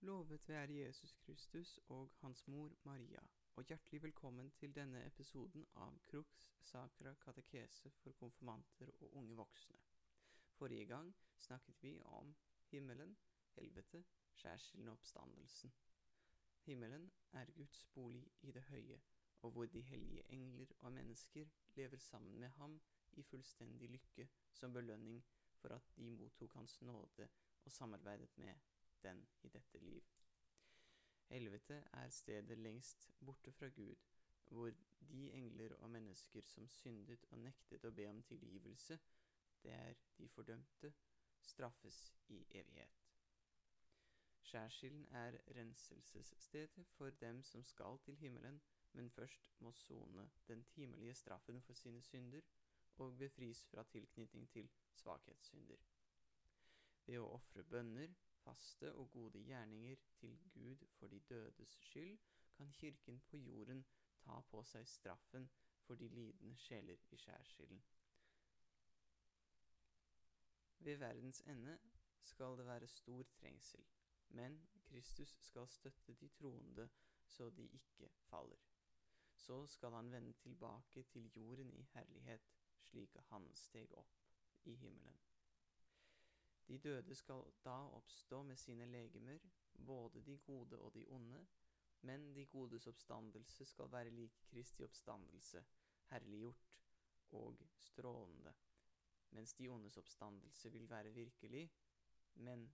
Lovet være Jesus Kristus og Hans mor Maria, og hjertelig velkommen til denne episoden av Crux Sacra Katekese for konfirmanter og unge voksne. Forrige gang snakket vi om himmelen, helvete, skjærsilden og oppstandelsen. Himmelen er Guds bolig i det høye, og hvor de hellige engler og mennesker lever sammen med ham i fullstendig lykke som belønning for at de mottok Hans nåde og samarbeidet med den i dette liv. Helvete er stedet lengst borte fra Gud, hvor de engler og mennesker som syndet og nektet å be om tilgivelse, det er de fordømte, straffes i evighet. Skjærsilden er renselsesstedet for dem som skal til himmelen, men først må sone den timelige straffen for sine synder og befris fra tilknytning til svakhetssynder. Ved å ofre bønner, faste og gode gjerninger til Gud for de dødes skyld, kan Kirken på jorden ta på seg straffen for de lidende sjeler i skjærsilden. Ved verdens ende skal det være stor trengsel, men Kristus skal støtte de troende så de ikke faller. Så skal han vende tilbake til jorden i herlighet, slik han steg opp i himmelen. De døde skal da oppstå med sine legemer, både de gode og de onde, men de godes oppstandelse skal være lik Kristi oppstandelse, herliggjort og strålende, mens de ondes oppstandelse vil være virkelig, men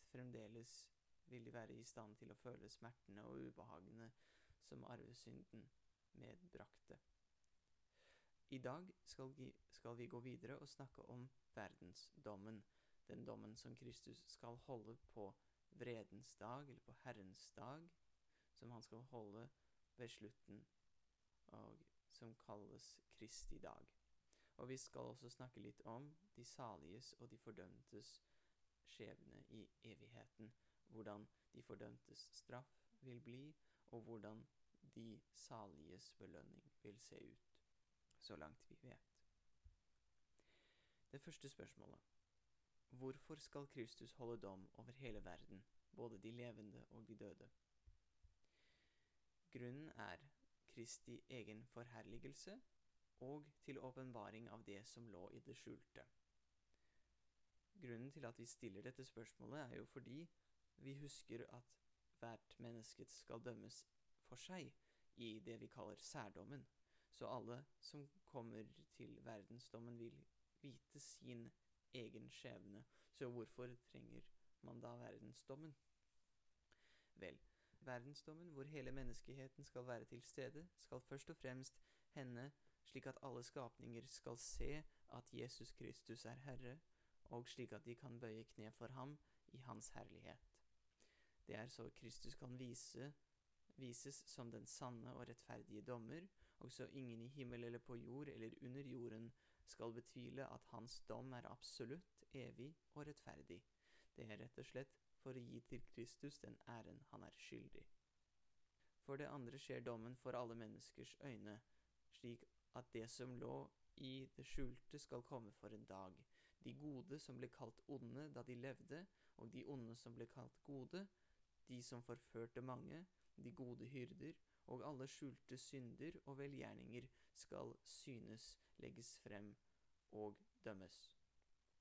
fremdeles vil de være i stand til å føle smertene og ubehagene som arvesynden medbrakte. I dag skal vi, skal vi gå videre og snakke om verdensdommen, den dommen som Kristus skal holde på vredens dag, eller på Herrens dag, som han skal holde ved slutten, og som kalles Kristi dag. Og vi skal også snakke litt om de saliges og de fordømtes skjebne i evigheten, hvordan de fordømtes straff vil bli, og hvordan de saliges belønning vil se ut, så langt vi vet. Det første spørsmålet Hvorfor skal Kristus holde dom over hele verden, både de levende og de døde? Grunnen er Kristi egen forherligelse og til åpenbaring av det som lå i det skjulte. Grunnen til at vi stiller dette spørsmålet, er jo fordi vi husker at hvert menneske skal dømmes for seg i det vi kaller særdommen. Så alle som kommer til verdensdommen, vil vite sin egen skjebne, så hvorfor trenger man da verdensdommen? Vel, verdensdommen, hvor hele menneskeheten skal være til stede, skal først og fremst hende slik at alle skapninger skal se at Jesus Kristus er Herre, og slik at de kan bøye kne for ham i Hans herlighet. Det er så Kristus kan vise, vises som den sanne og rettferdige dommer, og så ingen i himmel eller på jord eller under jorden skal betvile at hans dom er absolutt, evig og rettferdig. Det er rett og slett for å gi til Kristus den æren han er skyldig. For det andre skjer dommen for alle menneskers øyne, slik at det som lå i det skjulte skal komme for en dag. De gode som ble kalt onde da de levde, og de onde som ble kalt gode, de som forførte mange, de gode hyrder, og alle skjulte synder og velgjerninger skal synes, legges frem og dømmes.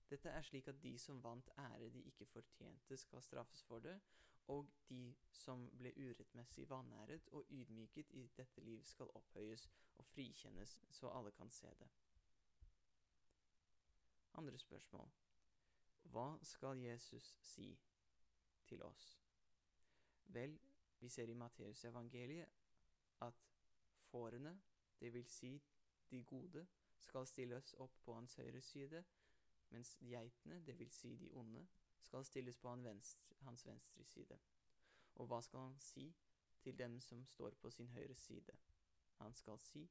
Dette er slik at de som vant ære de ikke fortjente, skal straffes for det, og de som ble urettmessig vanæret og ydmyket i dette liv, skal opphøyes og frikjennes, så alle kan se det. Andre spørsmål. Hva skal Jesus si til oss? Vel, vi ser i Matteusevangeliet at fårene, vil si de gode, skal stilles opp på hans høyre side, mens geitene, det vil si de onde, skal stilles på hans venstre side. Og hva skal han si til dem som står på sin høyre side? Han skal si,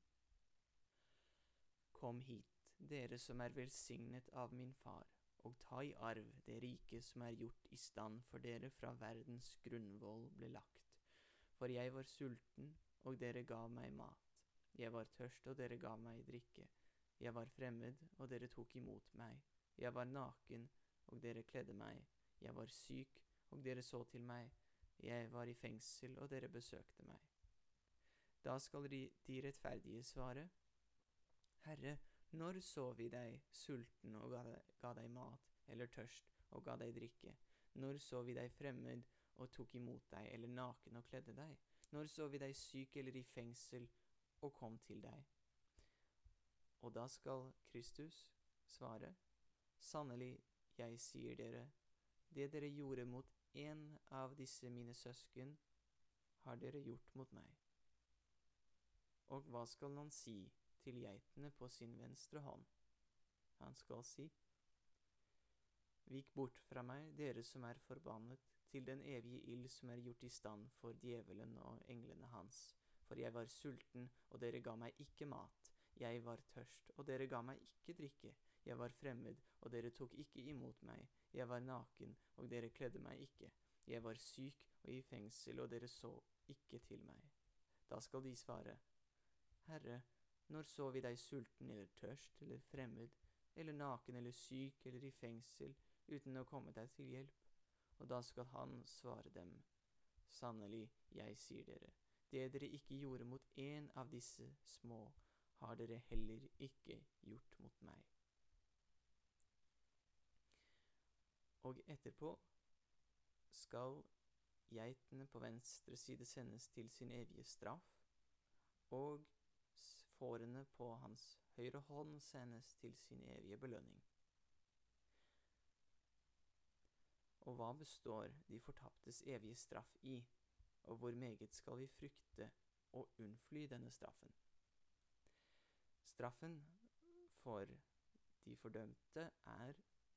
Kom hit, dere som er velsignet av min far, og ta i arv det rike som er gjort i stand for dere fra verdens grunnvoll ble lagt. For jeg var sulten, og dere ga meg mat. Jeg var tørst, og dere ga meg drikke. Jeg var fremmed, og dere tok imot meg. Jeg var naken, og dere kledde meg. Jeg var syk, og dere så til meg. jeg var i fengsel, og dere besøkte meg. Da skal de rettferdige svare, Herre, når så vi deg sulten og ga deg, ga deg mat, eller tørst og ga deg drikke? Når så vi deg fremmed og tok imot deg, eller naken og kledde deg? Når så vi deg syk eller i fengsel og kom til deg? Og da skal Kristus svare, Sannelig, jeg sier dere, det dere gjorde mot en av disse mine søsken, har dere gjort mot meg. Og hva skal han si til geitene på sin venstre hånd? Han skal si, Vik bort fra meg, dere som er forbannet, til den evige ild som er gjort i stand for djevelen og englene hans. For jeg var sulten, og dere ga meg ikke mat. Jeg var tørst, og dere ga meg ikke drikke. Jeg var fremmed, og dere tok ikke imot meg. Jeg var naken, og dere kledde meg ikke. Jeg var syk og i fengsel, og dere så ikke til meg. Da skal de svare, Herre, når så vi deg sulten eller tørst eller fremmed, eller naken eller syk eller i fengsel, uten å komme deg til hjelp? Og da skal han svare dem, Sannelig, jeg sier dere, det dere ikke gjorde mot en av disse små, har dere heller ikke gjort mot meg. Og etterpå skal geitene på venstre side sendes til sin evige straff, og fårene på hans høyre hånd sendes til sin evige belønning. Og hva består de fortaptes evige straff i, og hvor meget skal vi frykte og unnfly denne straffen? Straffen for de fordømte er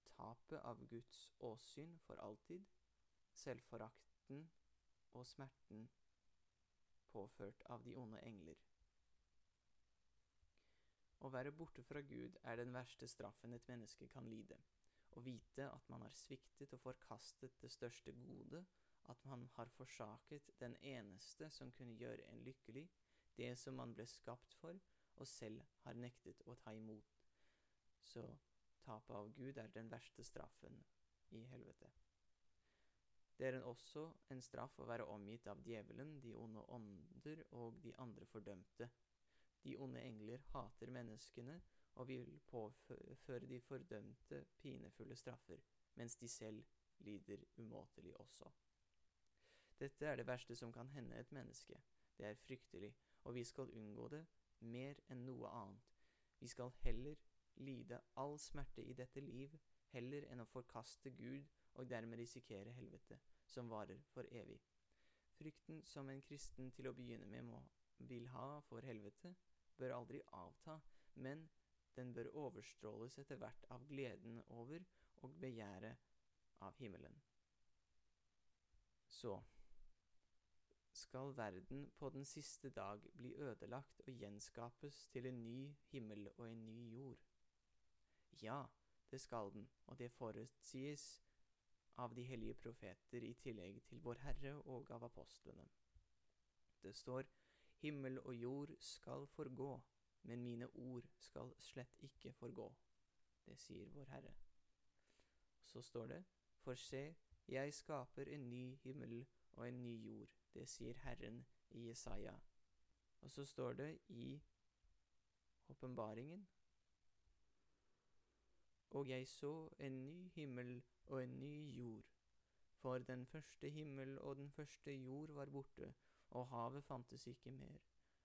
tapet av Guds åsyn for alltid, selvforakten og smerten påført av de onde engler. Å være borte fra Gud er den verste straffen et menneske kan lide. Å vite at man har sviktet og forkastet det største gode, at man har forsaket den eneste som kunne gjøre en lykkelig, det som man ble skapt for, og selv har nektet å ta imot. Så tapet av Gud er den verste straffen i helvete. Det er også en straff å være omgitt av djevelen, de onde ånder og de andre fordømte. De onde engler hater menneskene og vil påføre de fordømte pinefulle straffer, mens de selv lider umåtelig også. Dette er det verste som kan hende et menneske. Det er fryktelig, og vi skal unngå det mer enn noe annet. Vi skal heller lide all smerte i dette liv, heller enn å forkaste Gud og dermed risikere helvete, som varer for evig. Frykten som en kristen til å begynne med må, vil ha for helvete, bør aldri avta, men den bør overstråles etter hvert av gleden over og begjæret av himmelen. Så skal verden på den siste dag bli ødelagt og gjenskapes til en ny himmel og en ny jord. Ja, det skal den, og det forutsies av de hellige profeter i tillegg til Vår Herre og av apostlene. Det står, Himmel og jord skal forgå, men mine ord skal slett ikke forgå. Det sier Vår Herre. Så står det, For se, jeg skaper en ny himmel og en ny jord. Det sier Herren i Jesaja. Og så står det i åpenbaringen og jeg så en ny himmel og en ny jord. For den første himmel og den første jord var borte, og havet fantes ikke mer.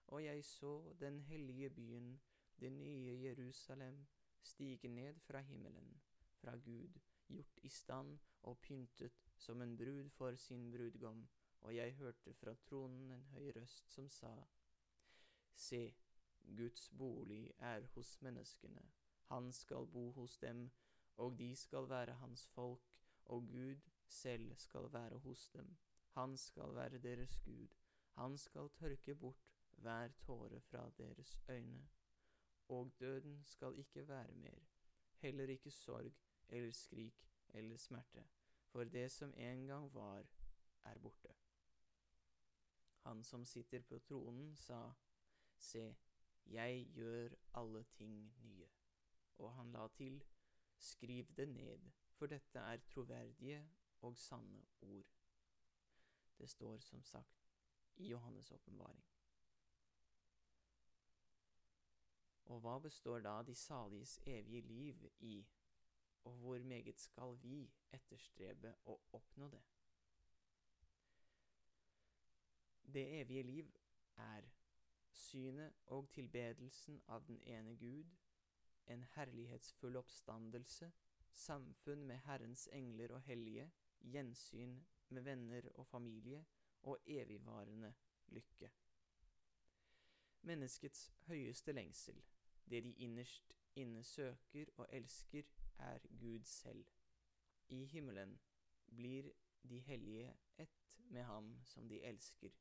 Og jeg så den hellige byen, det nye Jerusalem, stige ned fra himmelen, fra Gud, gjort i stand og pyntet som en brud for sin brudgom, og jeg hørte fra tronen en høy røst som sa, Se, Guds bolig er hos menneskene han skal bo hos dem, og de skal være hans folk, og Gud selv skal være hos dem. Han skal være deres Gud. Han skal tørke bort hver tåre fra deres øyne. Og døden skal ikke være mer, heller ikke sorg eller skrik eller smerte, for det som en gang var, er borte. Han som sitter på tronen, sa, Se, jeg gjør alle ting nye og han la til, Skriv det ned, for dette er troverdige og sanne ord. Det står som sagt i Johannes' åpenbaring. Og hva består da de saliges evige liv i, og hvor meget skal vi etterstrebe å oppnå det? Det evige liv er synet og tilbedelsen av den ene Gud, en herlighetsfull oppstandelse, samfunn med Herrens engler og hellige, gjensyn med venner og familie og evigvarende lykke. Menneskets høyeste lengsel, det de innerst inne søker og elsker, er Gud selv. I himmelen blir de hellige ett med ham som de elsker,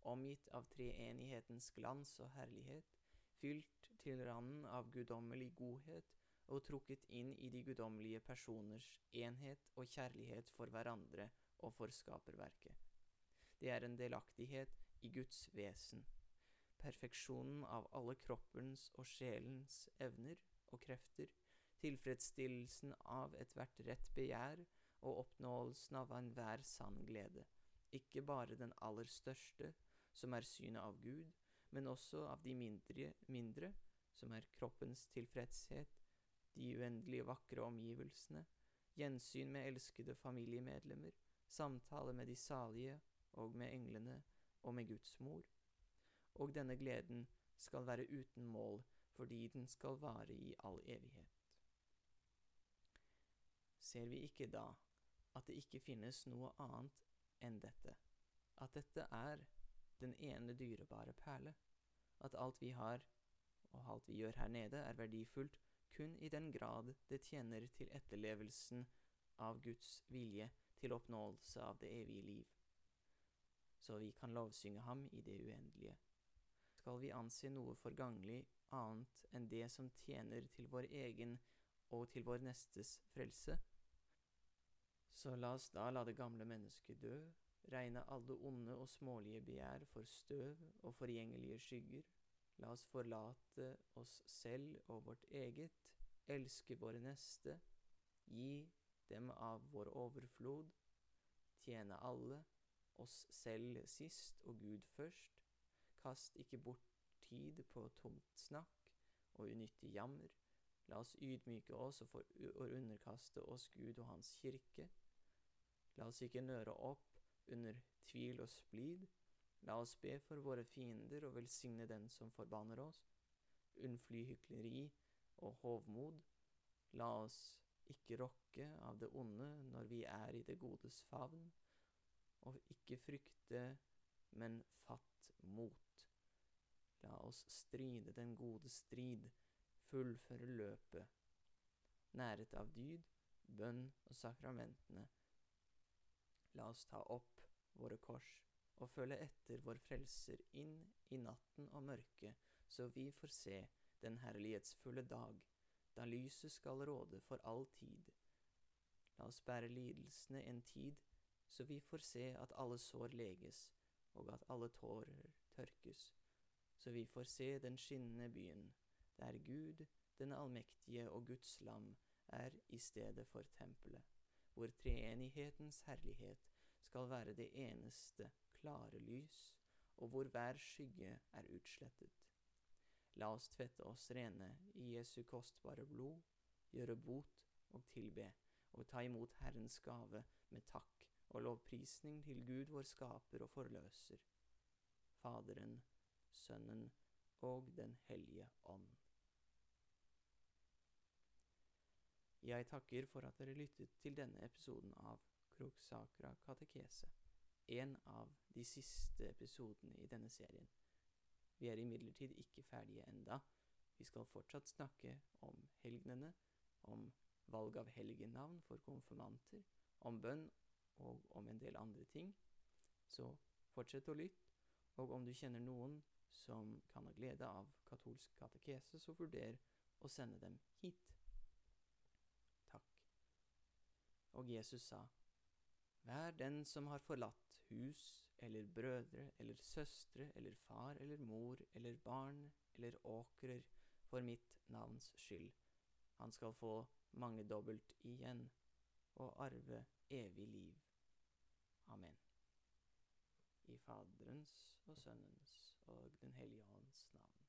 omgitt av treenighetens glans og herlighet, fylt til randen av guddommelig godhet og trukket inn i de guddommelige personers enhet og kjærlighet for hverandre og for skaperverket. Det er en delaktighet i Guds vesen. Perfeksjonen av alle kroppens og sjelens evner og krefter, tilfredsstillelsen av ethvert rett begjær og oppnåelsen av enhver sann glede, ikke bare den aller største, som er synet av Gud, men også av de mindre, mindre som er kroppens tilfredshet, de uendelig vakre omgivelsene, gjensyn med elskede familiemedlemmer, samtale med de salige og med englene og med Guds mor. Og denne gleden skal være uten mål fordi den skal vare i all evighet. Ser vi ikke da at det ikke finnes noe annet enn dette, at dette er den ene dyrebare perle, at alt vi har og alt vi gjør her nede, er verdifullt kun i den grad det tjener til etterlevelsen av Guds vilje til oppnåelse av det evige liv, så vi kan lovsynge ham i det uendelige skal vi anse noe forganglig annet enn det som tjener til vår egen og til vår nestes frelse? Så la oss da la det gamle mennesket dø, regne alle onde og smålige begjær for støv og forgjengelige skygger, la oss forlate oss selv og vårt eget, elske våre neste, gi dem av vår overflod, tjene alle, oss selv sist og Gud først, Kast ikke bort tid på tomt snakk og unyttig jammer. La oss ydmyke oss og, underkaste oss Gud og Hans kirke. La oss ikke nøre opp under tvil og splid. La oss be for våre fiender og velsigne den som forbanner oss. Unnfly hykleri og hovmod. La oss ikke rokke av det onde når vi er i det godes favn, og ikke frykte, men fatt mot. La oss stride den gode strid, fullføre løpet, næret av dyd, bønn og sakramentene. La oss ta opp våre kors og følge etter vår Frelser inn i natten og mørket, så vi får se den herlighetsfulle dag, da lyset skal råde for all tid. La oss bære lidelsene en tid, så vi får se at alle sår leges, og at alle tårer tørkes. Så vi får se den skinnende byen, der Gud, den allmektige og Guds lam, er i stedet for tempelet, hvor treenighetens herlighet skal være det eneste klare lys, og hvor hver skygge er utslettet. La oss tvette oss rene i Jesu kostbare blod, gjøre bot og tilbe, og ta imot Herrens gave med takk og lovprisning til Gud vår skaper og forløser. Faderen, Sønnen og Den hellige ånd. Jeg takker for at dere lyttet til denne episoden av Kroksakra katekese, en av de siste episodene i denne serien. Vi er imidlertid ikke ferdige enda. Vi skal fortsatt snakke om helgenene, om valg av helgennavn for konfirmanter, om bønn og om en del andre ting. Så fortsett å lytte, og om du kjenner noen som kan ha glede av katolsk katekese, så vurder å sende dem hit. Takk. Og Jesus sa, Vær den som har forlatt hus eller brødre eller søstre eller far eller mor eller barn eller åkrer for mitt navns skyld, han skal få mangedobbelt igjen og arve evig liv. Amen. I Faderens og Sønnens og Den hellige ånds navn.